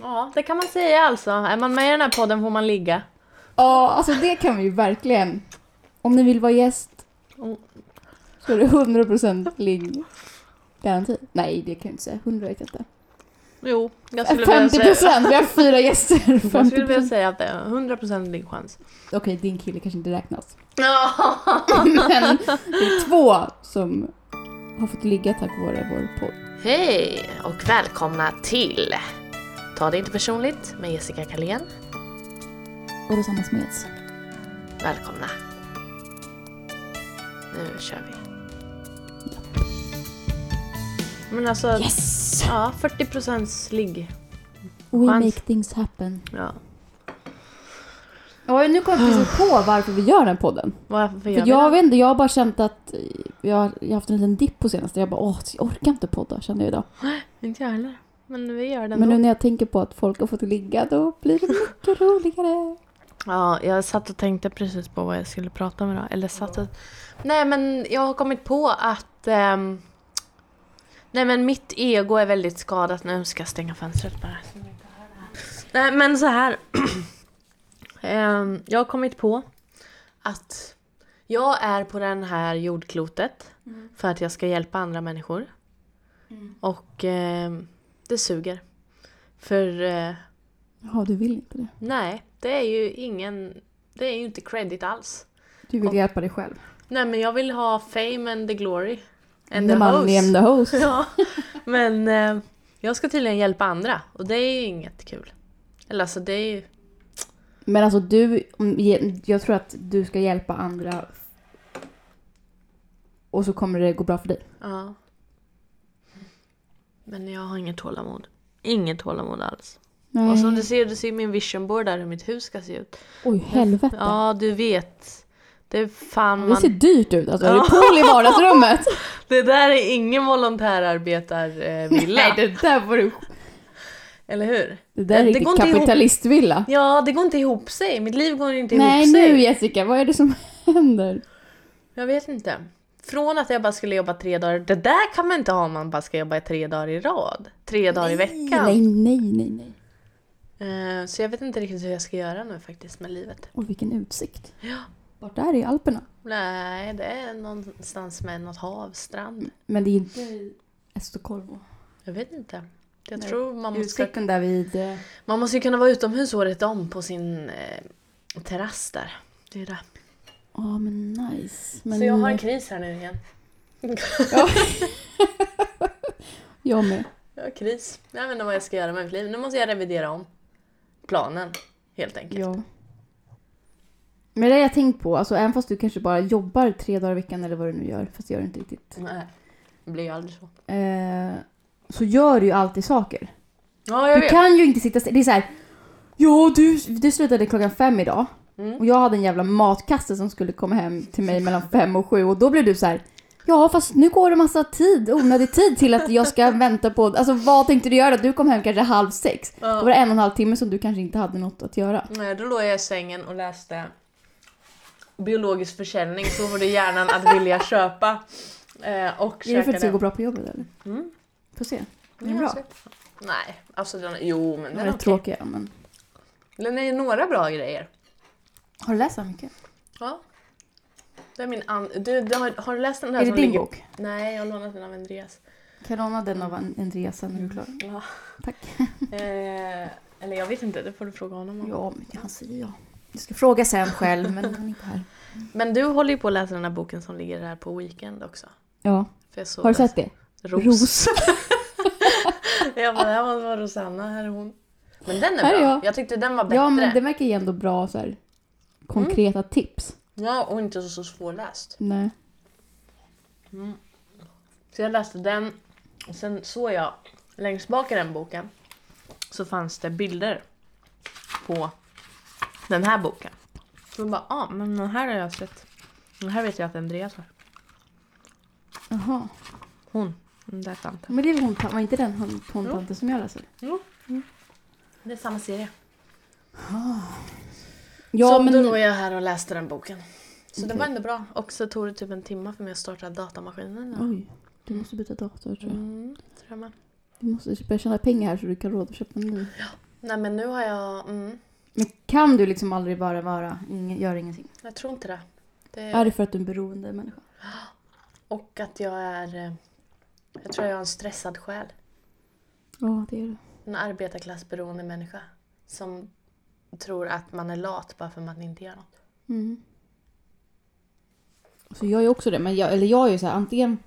Ja, det kan man säga alltså. Är man med i den här podden får man ligga. Ja, alltså det kan vi ju verkligen. Om ni vill vara gäst så är det 100% ligg. Garanti. Nej, det kan jag inte säga. 100 vet jag inte. Jo, jag skulle vilja 50 säga... Vi har fyra gäster. Jag skulle 50 vilja säga att det är 100% din chans. Okej, din kille kanske inte räknas. Ja. Men det är två som har fått ligga tack vare vår podd. Hej och välkomna till Ta det inte personligt med Jessica Kalén. Och Rosanna Smeds. Välkomna. Nu kör vi. Men alltså, Yes! ja, 40% ligg. We Chans. make things happen. Ja. Ja, nu kommer jag precis på varför vi gör den podden. Varför För gör vi jag det? vet inte, jag har bara känt att jag, har- jag har haft en liten dipp på senaste. Jag bara åh, jag orkar inte podda kände jag idag. Inte jag heller. Men vi gör det Men nu när jag tänker på att folk har fått ligga då blir det mycket roligare. Ja, jag satt och tänkte precis på vad jag skulle prata om idag. Eller satt och... Nej, men jag har kommit på att... ehm, Nej, men mitt ego är väldigt skadat. Nu ska jag stänga fönstret bara. Nej, men så här. Ehm, jag har kommit på att jag är på den här jordklotet för att jag ska hjälpa andra människor. Och ehm, det suger. För... eh, Ja, du vill inte det. Nej, det är ju ingen... Det är ju inte credit alls. Du vill Och- hjälpa dig själv. Nej, men jag vill ha fame and the glory. And the the money host. and the host. Ja, men eh, jag ska tydligen hjälpa andra och det är ju inget kul. Eller alltså det är ju... Men alltså du, jag tror att du ska hjälpa andra och så kommer det gå bra för dig. Ja. Men jag har inget tålamod. Inget tålamod alls. Nej. Och som du ser, du ser min vision board där hur mitt hus ska se ut. Oj, helvete. Ja, du vet. Det fan Det man... ser dyrt ut. Alltså, är det pool i vardagsrummet? Det där är ingen volontärarbetarvilla. Nej, det där var du... Eller hur? Det där är Det- det går inte ihop. kapitalistvilla. Ja, det går inte ihop sig. Mitt liv går inte Nej, ihop sig. nu Jessica, vad är det som händer? Jag vet inte. Från att jag bara skulle jobba tre dagar. Det där kan man inte ha om man bara ska jobba tre dagar i rad. Tre dagar i veckan. Nej, nej, nej, nej. Eh, Så jag vet inte riktigt hur jag ska göra nu faktiskt med livet. Och vilken utsikt. Ja. Vart är det? I Alperna? Nej, det är någonstans med något hav, strand. Men det är inte i Estocolmo. Jag vet inte. Jag Nej. tror man måste, Utsikten där vid... eh, man måste ju kunna vara utomhus året om på sin eh, terrass där. Det är det. Ja, men nice. Men, Så jag har en kris här nu igen. Ja. jag med. Jag har kris. Jag vet inte vad jag ska göra med mitt liv. Nu måste jag revidera om planen. Helt enkelt. Ja. Men det har jag tänkt på, alltså även fast du kanske bara jobbar tre dagar i veckan eller vad du nu gör, fast det gör du inte riktigt. Nej, det blir ju aldrig så. Eh, så gör du ju alltid saker. Ja, jag Du vet. kan ju inte sitta Det är så här. Ja, du, du slutade klockan fem idag. Mm. Och jag hade en jävla matkasse som skulle komma hem till mig mellan fem och sju. Och då blev du så här. Ja, fast nu går det massa tid, onödig tid till att jag ska vänta på... Alltså vad tänkte du göra? Du kom hem kanske halv sex. Då var det en och en halv timme som du kanske inte hade något att göra. Nej, då låg jag i sängen och läste biologisk försäljning, så får det hjärnan att vilja köpa. Eh, och Är det för att det ska gå bra på jobbet eller? Mm. Får se. Är Ja, den bra? så- Nej, alltså den, jo men Den den är är okej. tråkiga, men... Den är några bra grejer. Har du läst så mycket? Ja. Det är min an- du, du har, har du läst den här Är det som din ligger... bok? Nej, jag har lånat den av Andreas. Kan jag låna den av Andreas sen när du är klar? Ja. Tack. Eh, eller jag vet inte, det får du fråga honom om. Ja, men han säger ja. Jag ska fråga sen själv, men han är inte här. Men du håller ju på att läsa den här boken som ligger här på Weekend också. Ja. För jag såg Har du den. sett det? Ros. Ros. jag bara, det här måste vara Rosanna, här är hon. Men den är Här är bra. jag. Jag. tyckte den var bättre. Ja, men det verkar ge ändå bra så här, konkreta tips. Ja, och inte så, så svårläst. Nej. Så jag läste den och sen såg jag längst bak i den boken så fanns det bilder på den här boken. Så jag bara, ja ah, men den här har jag sett. Den här vet jag att Andreas har. Jaha. Hon, den där tanten. Men det är hon, var inte den hon, hon Jo. tanten som jag läser? Det är samma serie. Ja, så men... då låg jag här och läste den boken. Så det Okej. var ändå bra. Och så tog det typ en timme för mig att starta datamaskinen. Ja. Oj, du måste byta dator tror jag. Mm, tror jag med. Du måste börja tjäna pengar här så du kan råd att köpa en ny. Nej men nu har jag... Mm, Men kan du liksom aldrig bara vara, ingen, gör ingenting? jag tror inte det. det Är det för att du är en beroende människa? Och att jag är... eh, Jag tror jag är en stressad själ. Ja, det är det. En arbetarklassberoende människa. Som tror att man är lat bara för att man inte gör något. Mm. Så jag är också det, men jag, eller jag är ju så här, antingen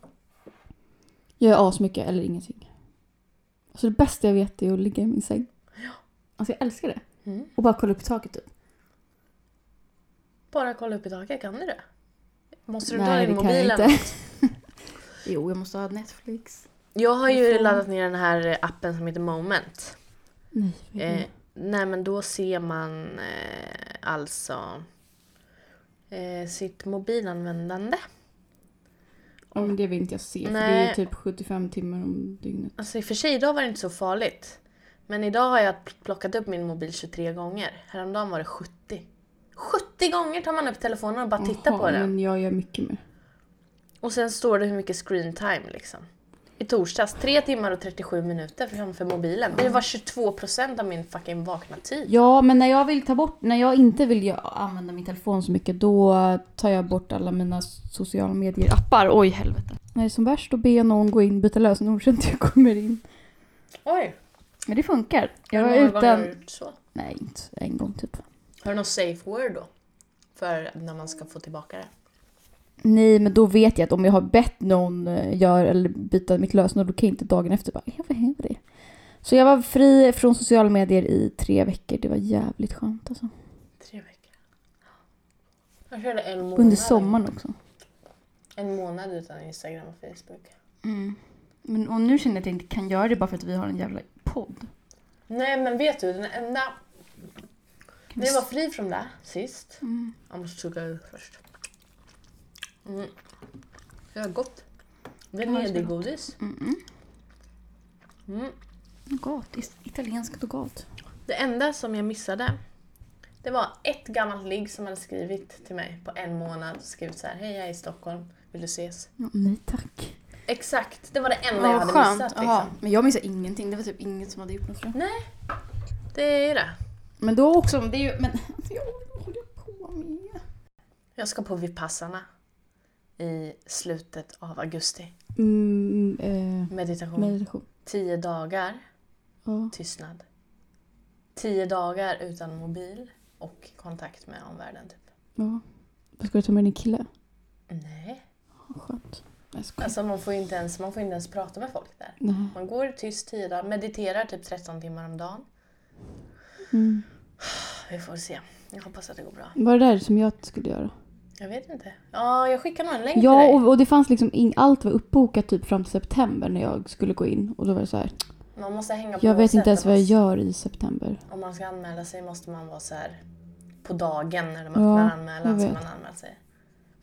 gör jag asmycket eller ingenting. Så det bästa jag vet är att ligga i min säng. Alltså jag älskar det. Mm. Och bara kolla upp i taket typ. Bara kolla upp i taket, kan du det? Måste du ta Nej, din det kan jag mobil eller inte. något? Jo, jag måste ha Netflix. Jag har ju laddat ner den här appen som heter Moment. Nej, det? Eh, nej men då ser man eh, alltså eh, sitt mobilanvändande. Men det vill inte jag se. För det är typ 75 timmar om dygnet. Alltså i och för sig idag var det inte så farligt. Men idag har jag pl- plockat upp min mobil 23 gånger. Häromdagen var det 70. 70 gånger tar man upp telefonen och bara tittar Jaha, på den. Men jag gör mycket mer. Och sen står det hur mycket screen time liksom. I torsdags, 3 timmar och 37 minuter framför mobilen. Det var 22% av min fucking vakna tid. Ja, men när jag vill ta bort, när jag inte vill använda min telefon så mycket då tar jag bort alla mina sociala medier-appar. Oj, helvete. När det är som värst då ber jag någon gå in och byta lösenord så att jag kommer in. Oj! Men det funkar. Jag var gånger har du utan... gjort så? Nej, inte en gång typ. Har du någon safe word då? För när man ska få tillbaka det? Nej, men då vet jag att om jag har bett någon eh, gör eller byta mitt lösenord då kan jag inte dagen efter bara, ja vad händer det? Så jag var fri från sociala medier i tre veckor. Det var jävligt skönt alltså. Tre veckor. Jag körde en månad. Under sommaren också. En månad utan Instagram och Facebook. Mm. Men, och nu känner jag att jag inte kan göra det bara för att vi har en jävla podd. Nej men vet du, den enda... När jag var fri från det sist. Mm. Jag måste tugga ut först. Mm. Det var gott. Det är Ja, nedergodis. Mm. Mm. Nougat. Is- Italiensk nougat. Det enda som jag missade, det var ett gammalt ligg som hade skrivit till mig på en månad. Skrivit så här, hej jag är i Stockholm, vill du ses? Ja, nej tack. Exakt, det var det enda jag hade missat. Liksom. Jaha, Men jag missade ingenting. Det var typ inget som hade gjort något jag. Det är det. Men då också, det är ju... Men jag håller på med? Jag ska på Vipassana i slutet av augusti. Mm, eh, Meditation. meditation. Tio dagar Ja. tystnad. Tio dagar utan mobil och kontakt med omvärlden. Typ. ja. Ska du ta med din kille? Nej. Skönt. Alltså man får, inte ens, man får inte ens prata med folk där. Nej. Man går tyst tio dagar, mediterar typ 13 timmar om dagen. Mm. Vi får se. Jag hoppas att det går bra. Var det där som jag skulle göra? Jag vet inte. Ja, jag skickar nog en länk till Ja, dig. och, och det fanns liksom ing, allt var uppbokat typ fram till september när jag skulle gå in. Och då var det så här. Man måste hänga på Jag vet inte ens vad jag gör i september. Om man ska anmäla sig måste man vara så här på dagen när de Ja, öppnar anmälan jag så vet. man anmäler sig.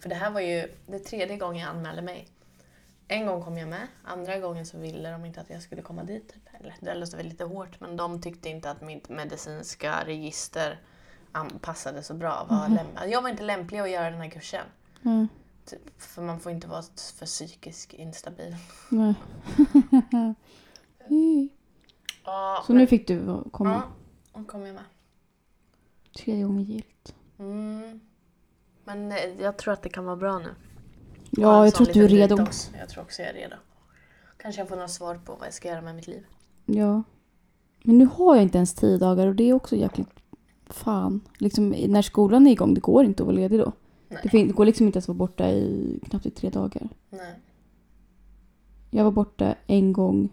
För det här var ju det tredje gången jag anmälde mig. En gång kom jag med, andra gången så ville de inte att jag skulle komma dit. Typ. Eller, det låter väl lite hårt men de tyckte inte att mitt medicinska register passade så bra. Var läm- jag var inte lämplig att göra den här kursen. Mm. Typ, för man får inte vara för psykisk instabil. Ja, så men- nu fick du komma. Ja, och kom jag med. Tre gånger gilt. Mm. Men eh, jag tror att det kan vara bra nu. Ja, jag tror att du är redo. detox. Jag tror också jag är redo. Kanske jag får några svar på vad jag ska göra med mitt liv. Ja. Men nu har jag inte ens tio dagar och det är också jäkligt fan. Liksom, när skolan är igång, det går inte att vara ledig då. Det, det går liksom inte ens att vara borta i knappt i tre dagar. Nej. Jag var borta en gång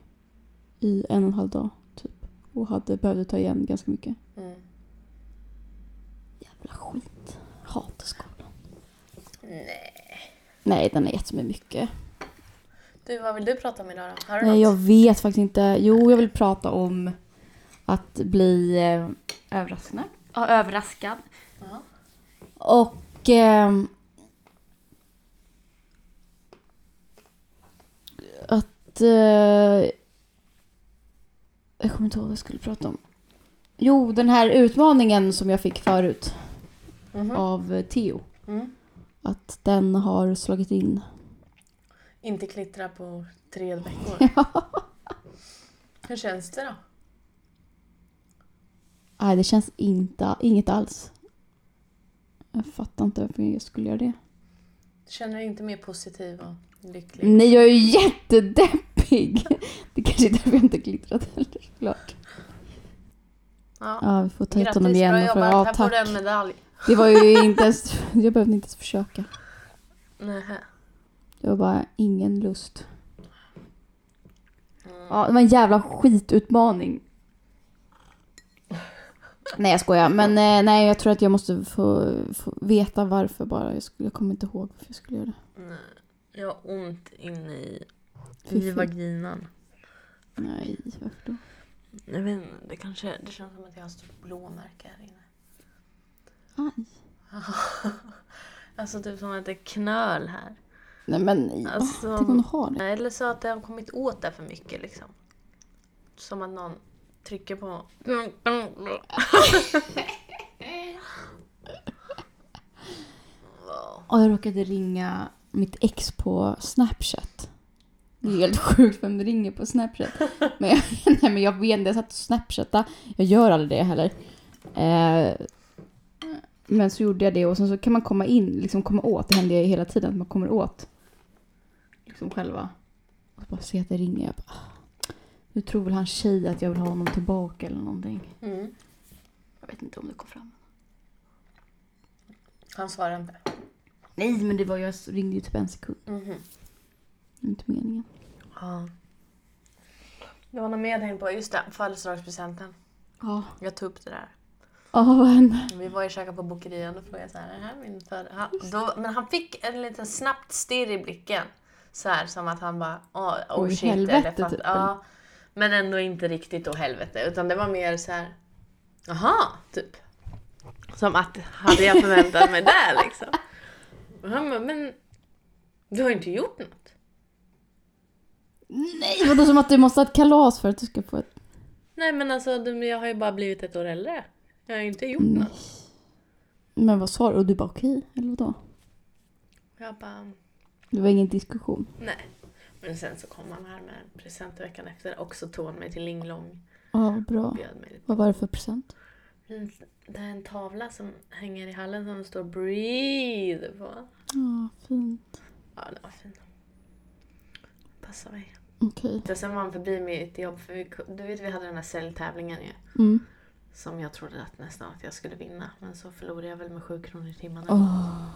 i en och en halv dag typ. Och hade, behövde ta igen ganska mycket. Mm. Jävla skit. Hatar skolan. Nej. Nej, den är jättemycket. Du, vad vill du prata om idag då? Har du Nej, jag något? vet faktiskt inte. Jo, jag vill prata om att bli eh, överraskad. Ja, överraskad. Ja. Och... ehm, att... Eh, jag kommer inte ihåg vad jag skulle prata om. Jo, den här utmaningen som jag fick förut Mhm. av eh, Theo. Mm. Att den har slagit in. Inte klittra på tre veckor. Hur känns det då? Nej, det känns inte, inget alls. Jag fattar inte varför jag skulle göra det. Känner dig inte mer positiv och lycklig? Nej, jag är ju jättedeppig. Det kanske är därför jag inte glittrat heller, såklart. Ja. Ja, vi får ta hit Grattis, honom igen. bra och få- jobbat. Här får du en medalj. Det var ju inte ens, jag behövde inte ens försöka. Nähä. Det var bara ingen lust. Mm. Ja, det var en jävla skitutmaning. Nej, jag skojar. Men eh, nej, jag tror att jag måste få, få veta varför bara. Jag, skulle, jag kommer inte ihåg varför jag skulle göra det. Nej. Jag har ont inne i, i vaginan. Nej, varför då? Jag vet inte, det kanske det känns som att jag har stort blåmärke här inne. Aj. Alltså typ som att det är knöl här. Nej men, Alltså- tänk om du har det. Eller så att det har kommit åt där för mycket liksom. Som att någon trycker på... Och jag råkade ringa mitt ex på Snapchat. Det är helt sjukt vem det ringer på Snapchat. Men jag, nej, men jag vet inte, jag satt och snapchattade. Jag gör aldrig det heller. Eh, men så gjorde jag det och sen så kan man komma in, liksom komma åt. Det händer ju hela tiden att man kommer åt. Liksom själva. Och bara se att det ringer. Jag bara, ah nu tror väl han tjej att jag vill ha honom tillbaka eller någonting. Mm. Jag vet inte om det kom fram. Han svarar inte. Nej men det var jag ringde ju typ en sekund. Var inte meningen. Ja. Det var mer jag tänkte på. Just det, födelsedagspresenten. Ja. Jag tog upp det där. Ja, vad hände? Vi var ju käkade på Bokerian och frågade jag så här, är här min föd-" han, då, Men han fick en liten snabbt stirr i blicken. Så här som att han bara, åh oh, Oj, shit. helvete, eller fatt- typ, ja, men ändå inte riktigt då helvete. Utan det var mer så här, jaha, typ. Som att, hade jag förväntat mig det liksom. Och han bara, men du har ju inte gjort något. Nej, vadå som att du måste ha ett kalas för att du ska få ett... Nej men alltså, jag har ju bara blivit ett år äldre. Jag har ju inte gjort Nej. något. Men vad sa du? Och du bara okej, eller vadå? Jag bara, Det var ingen diskussion. nej. Men sen så kom han här med en present veckan efter. Och så tog han mig till Linglong. Ja, bra. Vad var det för present? En- Det är en tavla som hänger i hallen som det står 'Breathe' på. Ja, fint. Ja, det var fint. Passar mig. Okej. Och Sen var han förbi mitt jobb, för vi, du vet vi hade den här säljtävlingen ju. Mm. Som jag trodde att nästan att jag skulle vinna. Men så förlorade jag väl med 7 kronor i timmen. Åh.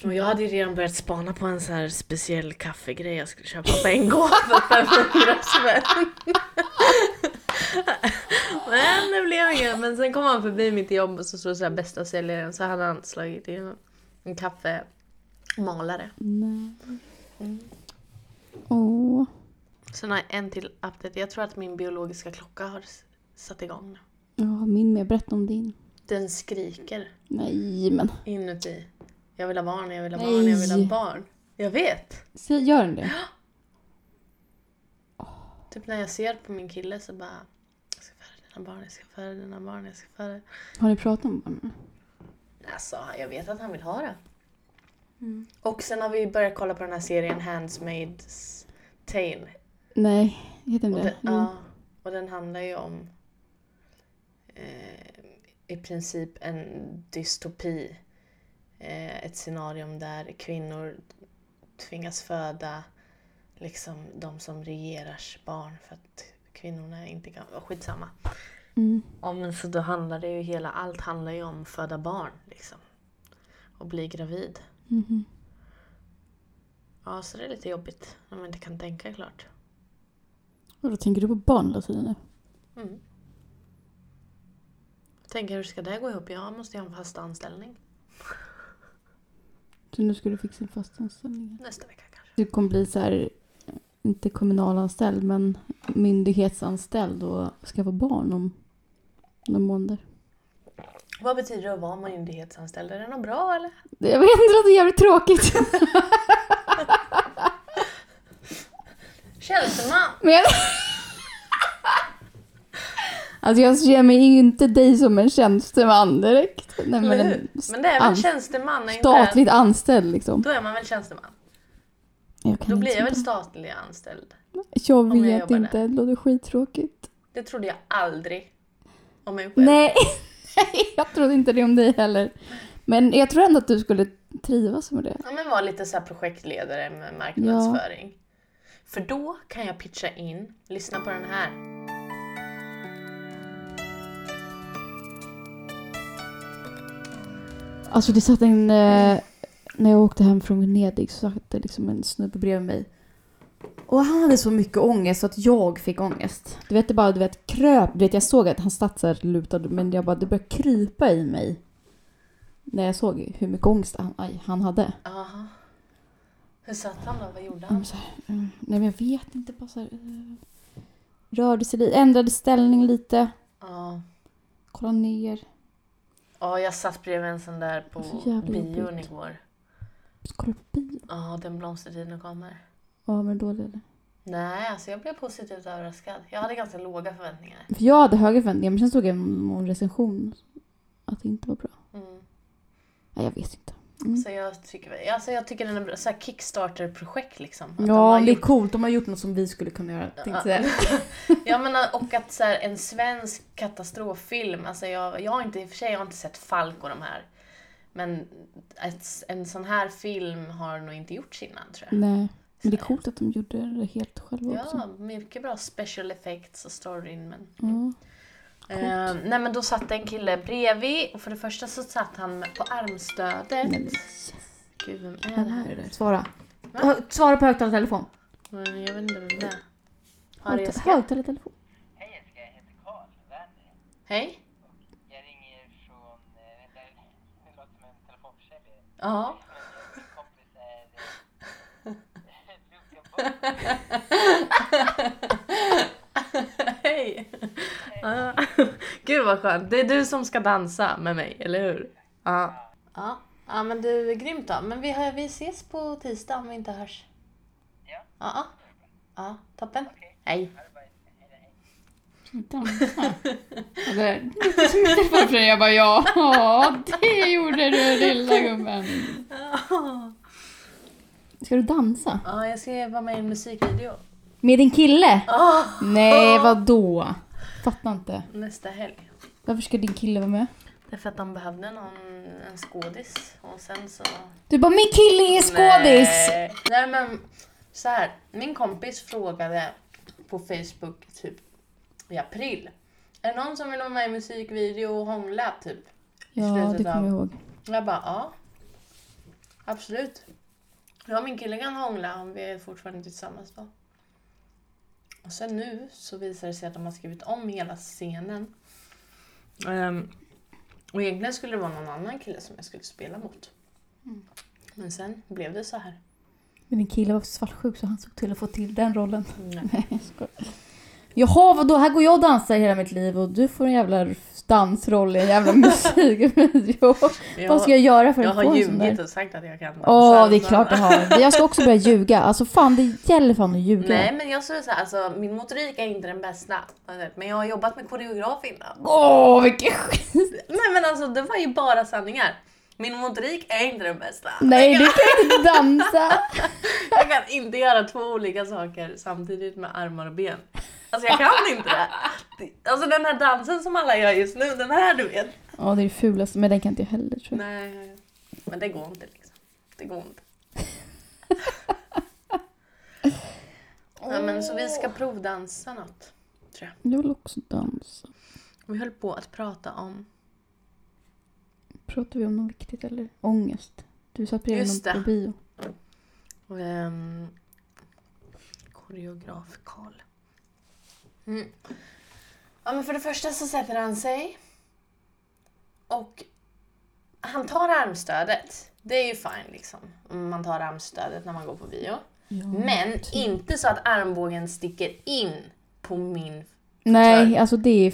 Jag hade ju redan börjat spana på en så här speciell kaffegrej jag skulle köpa på en gång för 500 spänn. Men det blev inget. Men sen kom han förbi mitt jobb och så stod det så här bästa säljaren så hade han slagit in en kaffemalare. Nej. Mm. Åh. Sen har jag en till update. Jag tror att min biologiska klocka har satt igång. Ja, min med. Berätta om din. Den skriker Nej, men. inuti. Jag vill ha barn, jag vill ha barn, jag vill ha Nej. barn. Jag vet! Så gör den det? Typ när jag ser på min kille så bara Jag ska föda dina barn, jag ska föda dina barn, jag ska föda... Har ni pratat om barnen? Alltså, jag vet att han vill ha det. Och sen har vi börjat kolla på den här serien Handsmaid's Tale. Nej, heter den Och, det? den, ja, och den handlar ju om eh, i princip en dystopi. Eh, ett scenario där kvinnor tvingas föda liksom de som regerars barn för att kvinnorna inte kan... Oh, skitsamma. Mm. Ja men så då handlar det ju hela, allt handlar ju om föda barn liksom. Och bli gravid. Mhm. Ja så det är lite jobbigt när man inte kan tänka klart. Och då tänker du på barn hela tiden nu? Mm. Tänker hur ska det gå ihop? Jag måste ju ha en fast anställning. Så nu ska du fixa en fast anställning? Nästa vecka kanske. Du kommer bli så här, inte kommunalanställd, men myndighetsanställd och skaffa barn om några månader. Vad betyder det att vara myndighetsanställd? Är det något bra eller? Jag vet inte, det låter jävligt tråkigt. Tjänsteman! Men. Alltså jag ser mig inte dig som en tjänsteman direkt. Nej, men en? Men det är väl tjänsteman? Är statligt anställd liksom. Då är man väl tjänsteman? Jag Då blir jag väl sånt statlig anställd? Jag jag vet jobbar inte, det låter skittråkigt. Det trodde jag aldrig. om mig själv. Nej, jag trodde inte det om dig heller. Men jag tror ändå att du skulle trivas med det. Ja, men vara lite så här projektledare med marknadsföring. För då kan jag pitcha in, lyssna på den här. Alltså det satt en... Eh, när jag åkte hem från Venedig så satt det liksom en snubbe bredvid mig. Och han hade så mycket ångest så att jag fick ångest. Du vet, det bara du vet, kröp. Du vet, jag såg att han satt så här lutad men jag bara, det började krypa i mig. När jag såg hur mycket ångest han, aj, han hade. Aha. Hur satt han då? Vad gjorde Han han? så här, mm, nej men jag vet inte, bara så här, eh, Rörde sig lite, ändrade ställning lite. Ja. Kolla ner. Ja, jag satt bredvid en sån där på Så bion igår. Kolla på bio. Ja, den blomstertiden kommer. Ja men då blev det. Nej, alltså jag blev positivt överraskad. Jag hade ganska låga förväntningar. För jag hade höga förväntningar men sen såg jag någon recension att det inte var bra. Mm. Nej jag vet inte. Mm. Så jag tycker, alltså jag tycker den är. Så här Kickstarter-projekt liksom. Att de Ja, har det är gjort- coolt. De har gjort något som vi skulle kunna göra. Tänkte jag. Ja men och att så här, en svensk katastroffilm, alltså jag, jag har inte, i och för sig jag har inte sett Falk och de här. Men ett, en sån här film har nog inte gjorts innan tror jag. Nej. Men det är coolt att de gjorde det helt själva också. Ja, mycket bra special effects och storyn men... Ja. Eh, nej men då satt en kille bredvid och för det första så satt han på armstödet. Nej, men. Gud vem är Vem det är här? det där? Svara. Va? Svara på högtalartelefon. Men Jag vet inte vem det är. Har. Högtalartelefon. Hej Jessica, jag heter Karl Werner. Hej? Jag ringer från, eh, vänta, det låter som en telefonförsäljare. Ja. Men Min kompis är Luka Boll. Hej! Ja. Gud vad skönt. Det är du som ska dansa med mig, eller hur? Ja. Ja, ja men du är grymt då. Men vi, har, vi ses på tisdag om vi inte hörs. Ja. Ja. ja. Ja, toppen. Hej. Dansa. Eller. Jag bara ja, det gjorde du lilla gubben. Ska du dansa? Ja, jag ska vara med i en musikvideo. Med din kille? Ah, Nej, vad då? Fattar inte. nästa helg. Varför ska din kille vara med? Därför att de behövde någon, en skådis. Och sen så... Du bara, min kille är skådis! Nej. Nej men så här. Min kompis frågade på Facebook typ i april. Är det någon som vill vara med i musikvideo och hångla typ? Ja, det kommer av- jag ihåg. Jag bara ja. Absolut. Jag och min kille kan hångla om vi är fortfarande tillsammans då. Och sen nu så visar det sig att de har skrivit om hela scenen. Ehm, och egentligen skulle det vara någon annan kille som jag skulle spela mot. Men sen blev det så här. Men din kille var svartsjuk så han såg till att få till den rollen. Nej. Nej, jag skojar. Jaha, vadå? Här går jag och dansar hela mitt liv och du får en jävla dansroll i en jävla musikvideo. Vad ska jag göra för jag att har få en sån ljugit där? och sagt att jag kan dansa. Åh, det är klart jag har. Jag ska också börja ljuga. Alltså fan, det gäller fan att ljuga. Nej men jag skulle säga alltså min motorik är inte den bästa. Men jag har jobbat med koreograf innan. Åh, vilken skit! Nej men alltså det var ju bara sanningar. Min motorik är inte den bästa. Nej, du kan inte dansa. Jag kan inte göra två olika saker samtidigt med armar och ben. Alltså jag kan inte det. Alltså den här dansen som alla gör just nu, den här du vet. Ja, det är det fulaste, men den kan inte jag heller tror jag. Nej, men det går inte liksom. Det går inte. Ja, men så vi ska provdansa något, tror jag. Jag vill också dansa. Vi höll på att prata om... Pratar vi om något viktigt eller? Ångest. Du satt bredvid Just någon på bio. ehm, koreograf Karl. Mm. Ja, men för det första så sätter han sig och han tar armstödet. Det är ju fine liksom. Om Man tar armstödet när man går på bio. Ja, Men typ. inte så att armbågen sticker in på min... Nej, alltså det är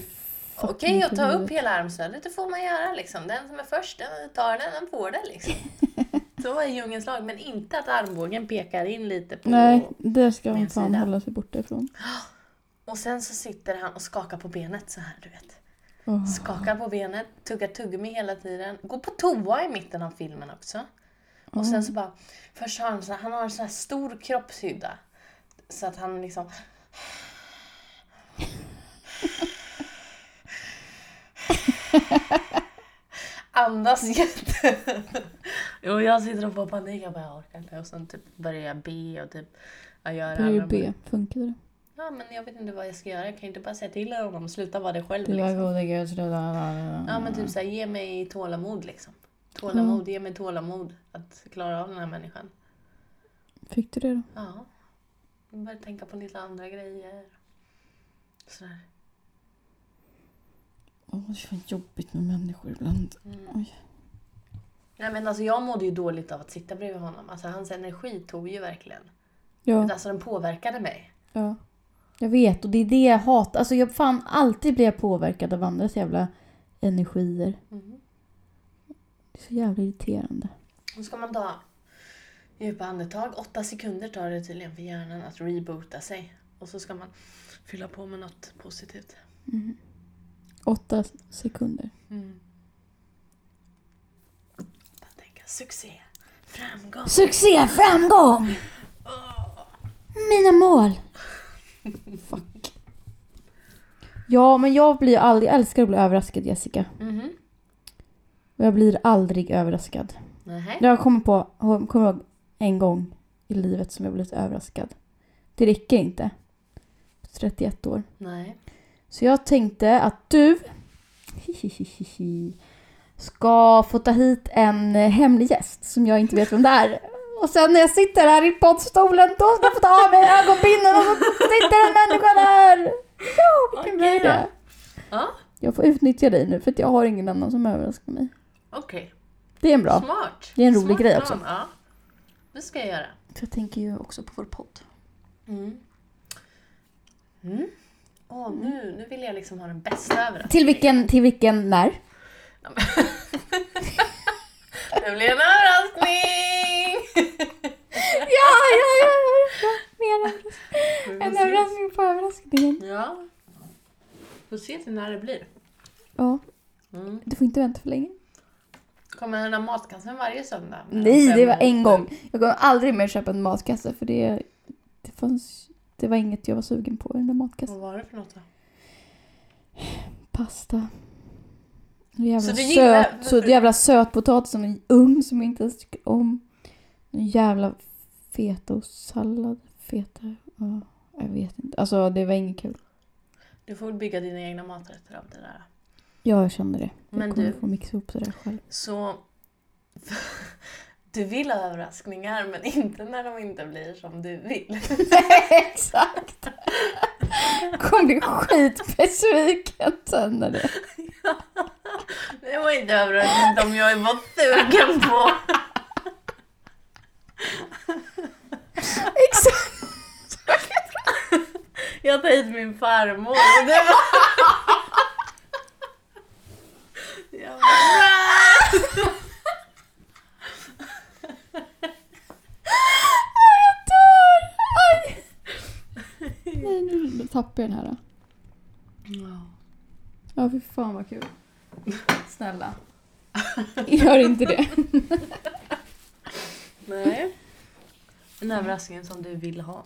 Okej att ta upp hela armstödet, det får man göra liksom. Den som är först, den tar den, den får det liksom. Så är djungelns lag. Men inte att armbågen pekar in lite på... Nej, det ska man fan hålla sig borta ifrån. Och sen så sitter han och skakar på benet så här, du vet. Åh. Skakar på benet, tuggar tuggummi hela tiden. Går på toa i mitten av filmen också. Och sen så bara, först har han så han har en sån här stor kroppshydda. Så att han liksom... Andas jätte... Jo, jag sitter och får panik. Jag bara, jag orkar inte. Och sen typ börjar jag be och typ jag gör Börjar du be? Funkar det? Ja, men jag vet inte vad jag ska göra. Jag kan inte bara säga till honom och sluta vara det själv. Du Liksom. gode gud, sluta. Ja, men typ såhär, ge mig tålamod liksom. Tålamod, ge mig tålamod att klara av den här människan. Fick du det då? Ja. Jag börjar tänka på lite andra grejer. Sådär. Åh, det är jobbigt med människor ibland. Mm. Nej men alltså jag mådde ju dåligt av att sitta bredvid honom. Alltså hans energi tog ju verkligen. Ja, Alltså den påverkade mig. ja. Jag vet och det är det jag hatar. Alltså jag fan alltid blir jag påverkad av andras jävla energier. Mm. Det är så jävla irriterande. Då ska man ta djupa andetag. Åtta sekunder tar det tydligen för hjärnan att reboota sig. Och så ska man fylla på med något positivt. Mm. Åtta sekunder. Mm. Bara tänka succé, framgång. Succé, framgång! Mina mål! Fuck. Ja, men jag blir aldrig, jag älskar att bli överraskad Jessica. Mhm. Och jag blir aldrig överraskad. Nähä. Jag kommer på, kommer ihåg en gång i livet som jag blivit överraskad. Det räcker inte. 31 år. Nej. Så jag tänkte att du ska få ta hit en hemlig gäst som jag inte vet vem det är. Och sen när jag sitter här i poddstolen då ska jag få ta av mig ögonbindel och så sitter en människa där. Ja, vilken bra Okej då. idé. Ja, Jag får utnyttja dig nu för att jag har ingen annan som överraskar mig. okej. Det är en bra. Smart. Det är en rolig Smart grej plan, också. Ja. Det ska jag göra. För jag tänker ju också på vår podd. Mm. Mm. Åh, nu, nu vill jag liksom ha den bästa överraskningen. Till vilken, till vilken när? Det blir en överraskning! Ja, ja, ja, ja. Mer överraskning. En överraskning på överraskningen. Ja. Får se till när det blir. Ja, Mm. du får inte vänta för länge. Kommer den här matkassen varje söndag? Nej, det var en gång. Jag kommer aldrig mer köpa en matkasse för det, det fanns... Det var inget jag var sugen på i den där matkassen. Vad var det för något då? Pasta. En jävla Så gillar- söt, så jävla sötpotatis som en ugn som jag inte ens tycker om. En jävla fetaostsallad. Feta... Ja, jag vet inte. Alltså det var inget kul. Du får bygga dina egna maträtter av det där. Ja, jag kände det. Jag Men kommer du- få mixa ihop det där själv. Så... Du vill ha överraskningar men inte när de inte blir som du vill. Exakt! Kommer bli skitbesviken sen när det... Det var inte överraskning som jag var sugen på. Exakt! Jag tar hit min farmor och det var... Jag bara! Nej, nu tappar jag den här. då. Ja, fy fan vad kul. Snälla. Gör inte det. Nej. En överraskning som du vill ha.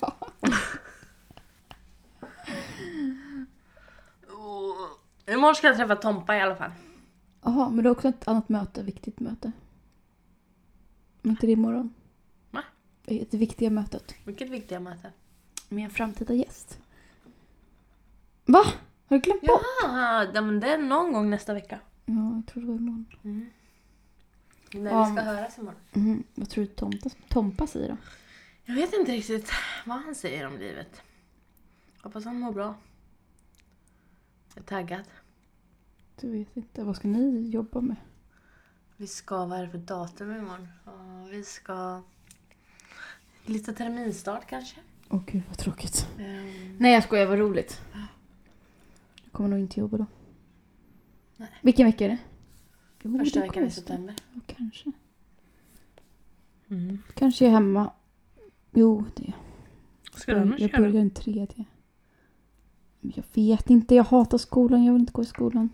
Ja. Imorgon ska jag träffa Tompa i alla fall. Jaha, men det är också ett annat möte, viktigt möte. Men inte det imorgon? Va? Det viktiga mötet. Vilket viktiga möte. Med en framtida gäst. Va? Har du glömt bort? Ja, men det är någon gång nästa vecka. Ja, jag tror det var imorgon. När Ja. vi ska höras imorgon. Mm, vad tror du Tompa, Tompa säger då? Jag vet inte riktigt vad han säger om livet. Hoppas han mår bra. Jag är taggad. Du vet inte. Vad ska ni jobba med? Vi ska, vad är det för datum imorgon? Ja, vi ska... Lite terminstart kanske? Åh gud vad tråkigt. Ehm, Nej jag skojar, vad roligt. Jag kommer nog inte jobba då. Nej. Vilken vecka är det? Jo, första det veckan i september. Ja, kanske. Mm. Kanske är hemma. Jo, det. Ska du annars jag göra? börjar den tredje. Men Jag vet inte, jag hatar skolan. Jag vill inte gå i skolan.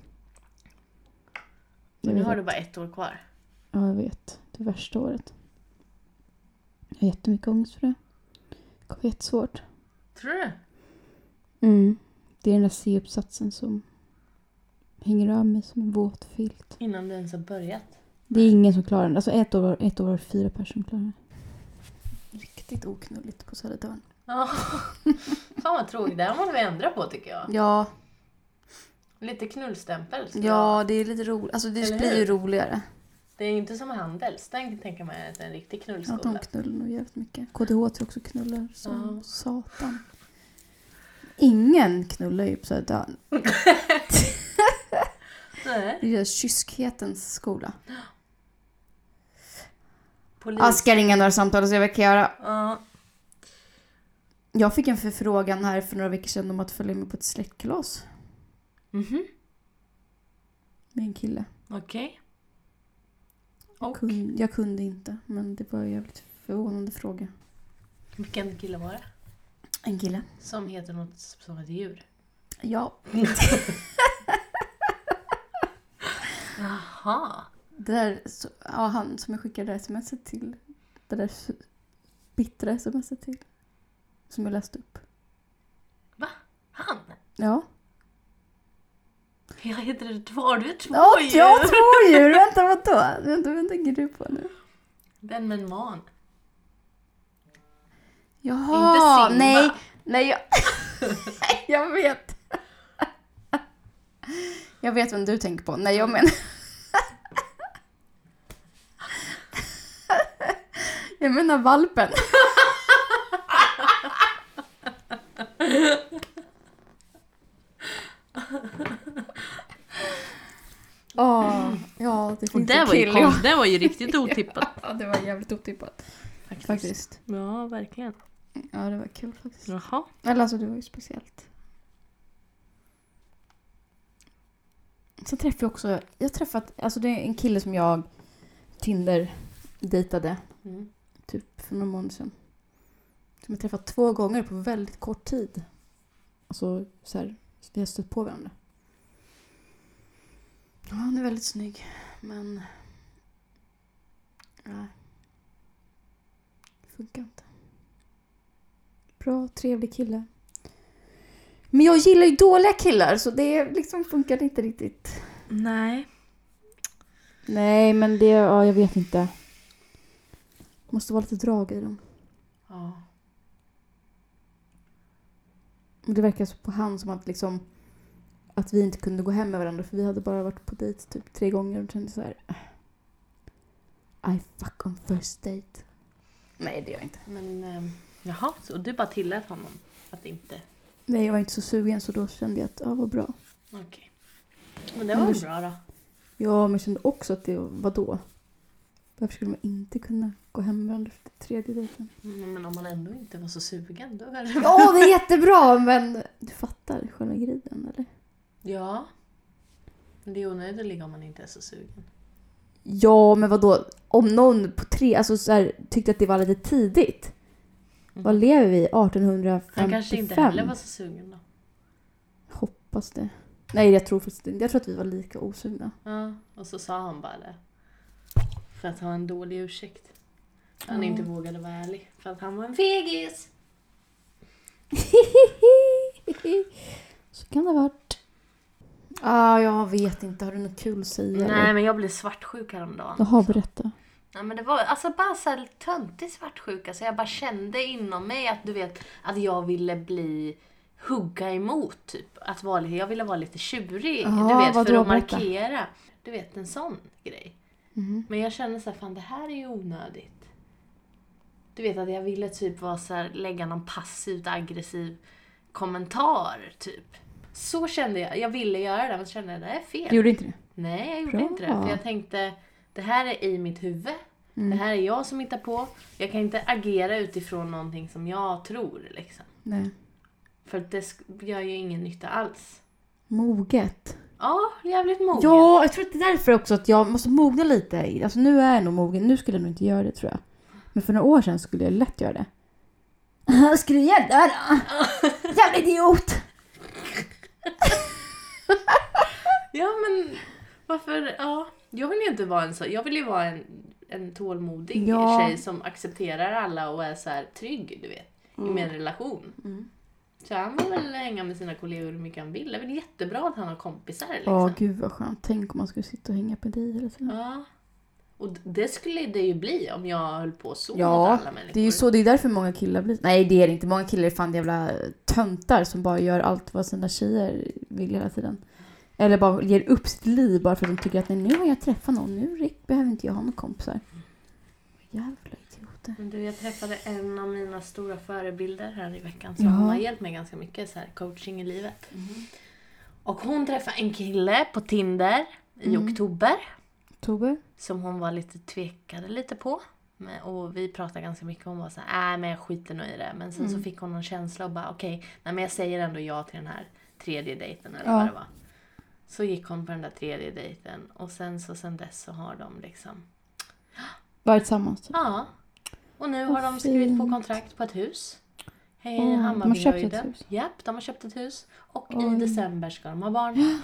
Men nu har du bara ett år kvar. Ja, jag vet. Det värsta året. Jag har jättemycket ångest för det. Det kommer bli jättesvårt. Tror du? Mm. Det är den där C-uppsatsen som Hänger av mig som en våt filt. Innan du ens har börjat. Det är ingen som klarar den. Alltså ett år, ett år var det fyra personer som klarade. Riktigt oknulligt på Södertörn. Ja. Fan vad tråkigt. Det här måste vi ändra på tycker jag. Ja, Lite knullstämpel. jag- ja det är lite roligt. Alltså det Eller blir ju hur? roligare. Det är ju inte som Handels. Den kan tänka mig att det är en riktig Ja, de knullskola. knullar nog jävligt mycket. KTH tror jag också knullar som Ja. satan. Ingen knullar ju på Södertörn. Nej. Det är kyskhetens skola. Polis. Jag ska ringa några samtal och se vad jag kan göra. Ja. Jag fick en förfrågan här för några veckor sedan om att följa med på ett släktkalas Mhm. med en kille. Okej. Jag Och kunde, jag kunde inte, men det var en jävligt förvånande fråga. vilken kille var det? En kille? Som heter något som ett djur? Ja. Jaha. Det där, så- ja, han som jag skickade smset till. Det där bittra smset till. Som jag läste upp. Han? Ja. Jag heter det två. Har du två Ja, djur? jag har två djur! Vänta, vadå? Vänta, vad tänker du på nu? Vem med en man? Jaha, Inte Simba. nej. Nej, jag... jag vet. jag vet vem du tänker på. Nej, jag menar... jag menar valpen. Åh, ja, det finns Det en var, ju kille. konst, det var ju riktigt otippat. Ja, det var jävligt otippat. Faktiskt. Faktiskt. Ja, verkligen. Ja, det var kul faktiskt. Jaha. Eller alltså det var ju speciellt. Sen träffade jag också, jag träffat, alltså det är en kille som jag Tinder dejtade Mm. Typ för några månader sedan. Som jag träffat två gånger på väldigt kort tid. Alltså så här, vi har stött på varandra. Ja, han är väldigt snygg, men... Nej. Det funkar inte. Bra, trevlig kille. Men jag gillar ju dåliga killar så det liksom funkar inte riktigt. Nej. Nej, men det, ja jag vet inte. Måste vara lite drag i dem. Ja. Och det verkar så på han som att liksom att vi inte kunde gå hem med varandra för vi hade bara varit på dejt typ tre gånger och kände så här. "Äh, I fuck on first date. Nej, det gör jag inte. Men ehm, jaha, så du bara tillät honom att inte... Nej, jag var inte så sugen så då kände jag att, ja vad bra. Okej. Men det Men var du- väl bra då? Ja, men jag kände också att det var då. Varför skulle man inte kunna gå hem med varandra efter tredje dejten? Mm, Men om man ändå inte var så sugen då är det Ja, det är jättebra, men du fattar själva grejen, eller? Ja. Men det är onödigt att ligga om man inte är så sugen. Ja, men vad då? Om någon på tre, alltså så här, tyckte att det var lite tidigt. Mm. Vad lever vi i? 1855? Han kanske inte heller var så sugen då. Hoppas det. Nej, jag tror faktiskt inte. Jag tror att vi var lika osugna. Ja, och så sa han bara det. För att ha en dålig ursäkt. Han Ja. inte vågade vara ärlig. För att han var en fegis. så kan det ha varit. Ah, jag vet inte. Har du något kul att säga? Nej, eller? men jag blev svartsjuk häromdagen. Jaha, berätta. Nej, men det var alltså bara så här töntig svartsjuka. Så jag bara kände inom mig att du vet att jag ville bli hugga emot. Typ. Att vara, jag ville vara lite tjurig. Ja, du vet, för att markera. Du vet, en sån grej. Mhm. Men jag kände så här, fan det här är ju onödigt. Du vet att jag ville typ vara så här, lägga någon passivt aggressiv kommentar typ. Så kände jag. Jag ville göra det men så kände jag det är fel. Du gjorde inte det? Nej, jag gjorde Bra. inte det. För jag tänkte, det här är i mitt huvud. Mm. Det här är jag som hittar på. Jag kan inte agera utifrån någonting som jag tror. Liksom. Nej. För det gör ju ingen nytta alls. Moget. Ja, jävligt mogen. Ja, jag tror att det är därför också att jag måste mogna lite. Alltså nu är jag nog mogen. Nu skulle jag nog inte göra det tror jag. Men för några år sedan skulle jag lätt göra det. Skulle du göra då? Jävla idiot! Ja, men varför? Ja, jag vill ju inte vara en så. Jag vill ju vara en, en tålmodig Ja. tjej som accepterar alla och är så här trygg, du vet. I min relation. Mm. Så han får väl hänga med sina kollegor hur mycket han vill. Det är väl jättebra att han har kompisar liksom. Ja, gud vad skönt. Tänk om man skulle sitta och hänga på dig hela tiden. Ja. Och det skulle det ju bli om jag höll på så Ja, mot alla människor. Det är ju så, det är därför många killar blir... Nej det är det inte. Många killar är fan jävla töntar som bara gör allt vad sina tjejer vill hela tiden. Eller bara ger upp sitt liv bara för att de tycker att nej, nu har jag träffat någon, nu Rick, behöver inte jag ha några kompisar. Jävla idioter. Men du, jag träffade en av mina stora förebilder här i veckan. Så hon har hjälpt mig ganska mycket så här coaching i livet. Och hon träffade en kille på Tinder i Mm. oktober. Tobbe? Som hon var lite tvekade lite på. Men, och vi pratade ganska mycket om att nej men jag skiter nog i det. Men sen så Mm. fick hon någon känsla och bara okej, nej men jag säger ändå ja till den här tredje dejten eller Ja. vad det var. Så gick hon på den där tredje dejten och sen så sen dess så har de liksom, Varit tillsammans? typ. ja. Och nu har de skrivit på kontrakt på ett hus. Hej, Åh, de har Hammarbyhöjden. köpt. Japp, de har köpt ett hus. Och i Oj. december ska de ha barn.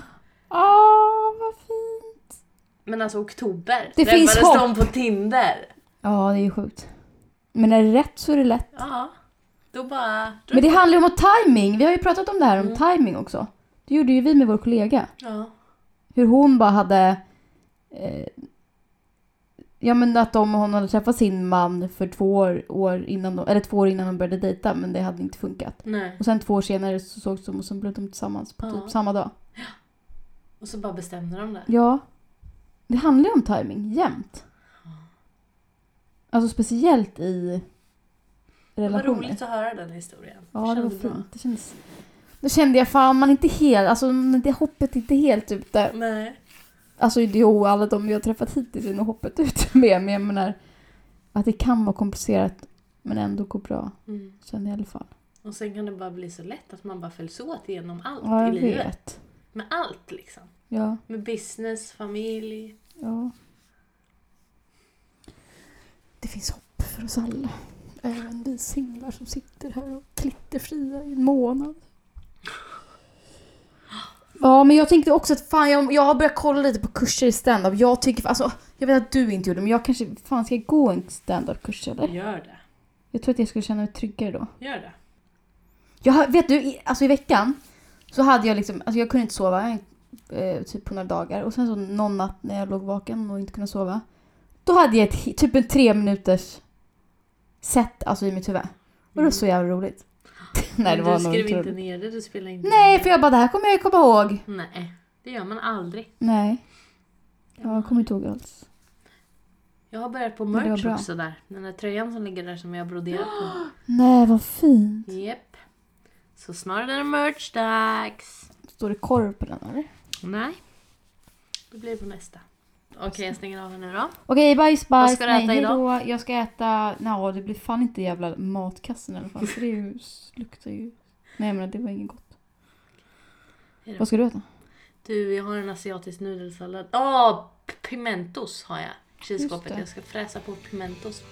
Åh, vad fint! Men alltså oktober Det finns träffades hopp. de på Tinder. Ja, det är ju sjukt. Men är det rätt så är det lätt. Ja, då bara... Men det handlar ju om timing. Vi har ju pratat om det här om Mm. timing också. Det gjorde ju vi med vår kollega. Ja. Hur hon bara hade... Eh, ja men att de, hon hade träffat sin man för två år, år innan de, eller två år innan de började dejta men det hade inte funkat. Nej. Och sen två år senare så sågs de och så blev de tillsammans på Ja. typ samma dag. Och så bara bestämde de det. Ja. Det handlar ju om timing jämt. Alltså speciellt i Det var relationer. roligt att höra den historien. Ja, det var kändes bra. fint. Det kändes... Då kände jag fan, man är inte helt, alltså det hoppet är inte helt ute. Nej. Alltså jo, alla de har träffat hittills är nog hoppet ute med, men jag menar att det kan vara komplicerat men ändå gå bra, Mm. känner jag i alla fall. Och sen kan det bara bli så lätt att man bara följs åt genom allt Ja, i jag livet. vet. Med allt liksom. Ja, Med business, familj. ja. Det finns hopp för oss alla. Även vi singlar som sitter här och klitterfria i en månad. Ja, men jag tänkte också att fan, jag, jag har börjat kolla lite på kurser i stand-up. Jag tycker, alltså, jag vet att du inte gjorde det, men jag kanske fan ska gå en stand-up-kurs eller? Gör det. Jag tror att jag skulle känna mig tryggare då. Gör det. Jag vet du, i, alltså i veckan så hade jag liksom, alltså jag kunde inte sova eh, typ på några dagar och sen så någon natt när jag låg vaken och inte kunde sova. Då hade jag ett, typ en tre minuters set alltså i mitt huvud. Och det var så jävla roligt. Nej det var du skrev inte ner det, du spelade inte Nej för jag bara det här kommer jag ju komma ihåg. det. Nej, det gör man aldrig. Nej. Jag kommer inte ihåg alls. Jag har börjat på Men det var merch bra. också där. Den där tröjan som ligger där som jag har broderat på. Nej vad fint. Japp. Så snart är det merch-dags. Står det korv på den eller? Nej. Då blir det på nästa. Okej, jag stänger av här nu då. Okej bajs bajs. Vad ska du Nej, äta idag? hejdå. Jag ska äta, nej det blir fan inte jävla matkassen i alla fall. För det är ju, luktar ju. Nej menar det var inget gott. Vad ska du äta? Du, jag har en asiatisk nudelsallad. Åh, pimentos har jag i Just kylskåpet. det. Jag ska fräsa på pimentos.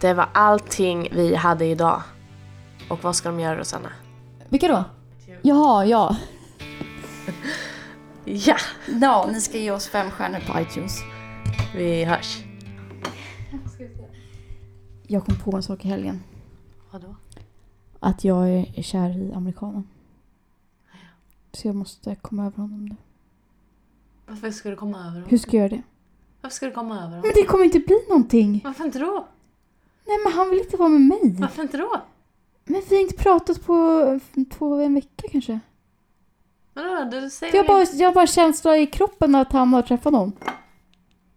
Det var allting vi hade idag. Och vad ska de göra Rosanna? Vilka då? Jaha, ja. Ja, Ja, ni ska ge oss fem stjärnor på iTunes. vi hörs. Jag kom på en sak i helgen. Vadå? Att jag är kär i amerikanen. Så jag måste komma över honom nu. Varför ska du komma över Hur honom? ska jag göra det? Varför ska du komma över honom? Men det kommer inte bli någonting. Varför inte då? Nej men han vill inte vara med mig. Varför inte då? Men vi har inte pratat på två, en vecka kanske. Vadå? Du säger Jag har bara, jag har bara känsla i kroppen att han har träffat någon.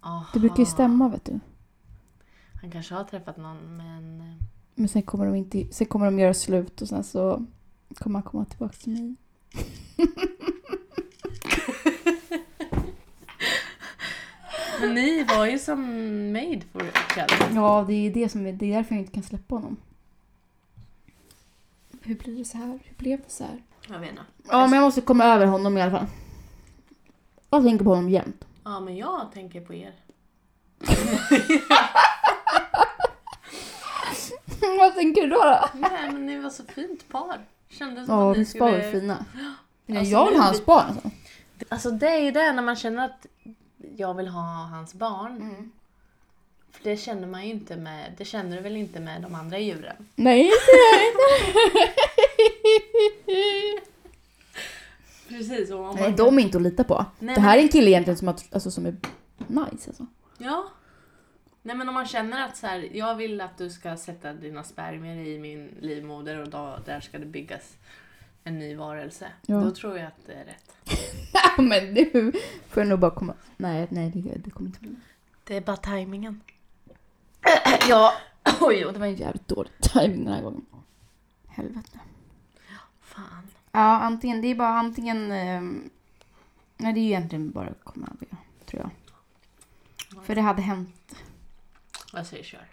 Aha. Det brukar ju stämma vet du. Han kanske har träffat någon men... eh, Men sen kommer de, inte, sen kommer de göra slut och sen så kommer han komma tillbaka till mig. Men ni var ju som made for each other. Ja, det är det som det är därför jag inte kan släppa honom. Hur blir det så här? Hur blev det så här? Jag vet inte. Ja, men jag måste komma över honom i alla fall. Jag tänker på honom jämt. Ja, men jag tänker på er. Vad tänker du då? då? Nej, men ni var så fint par. Kändes som Ja, att ni är skulle... fina. Alltså, jag vill nu- ha hans barn alltså. Alltså det är ju det när man känner att jag vill ha hans barn. Mm. För det känner man ju inte med, det känner du väl inte med de andra djuren? Nej, är jag inte. Precis. Och om Nej, man- de är inte att lita på. Nej, det här men- är en kille egentligen som, har, alltså, som är nice alltså. Ja. Nej men om man känner att så här, jag vill att du ska sätta dina spermier i min livmoder och då, där ska det byggas en ny varelse. Ja. Då tror jag att det är rätt. men nu får jag nog bara komma... Nej, nej det, det kommer inte bli. Det är bara tajmingen. Ja, oj, och det var en jävligt dålig timing den här gången. Helvete. Fan. Ja, antingen, det är bara antingen... ehm, nej, det är ju egentligen bara att komma över, tror jag. För det hade hänt. Jag säger kör.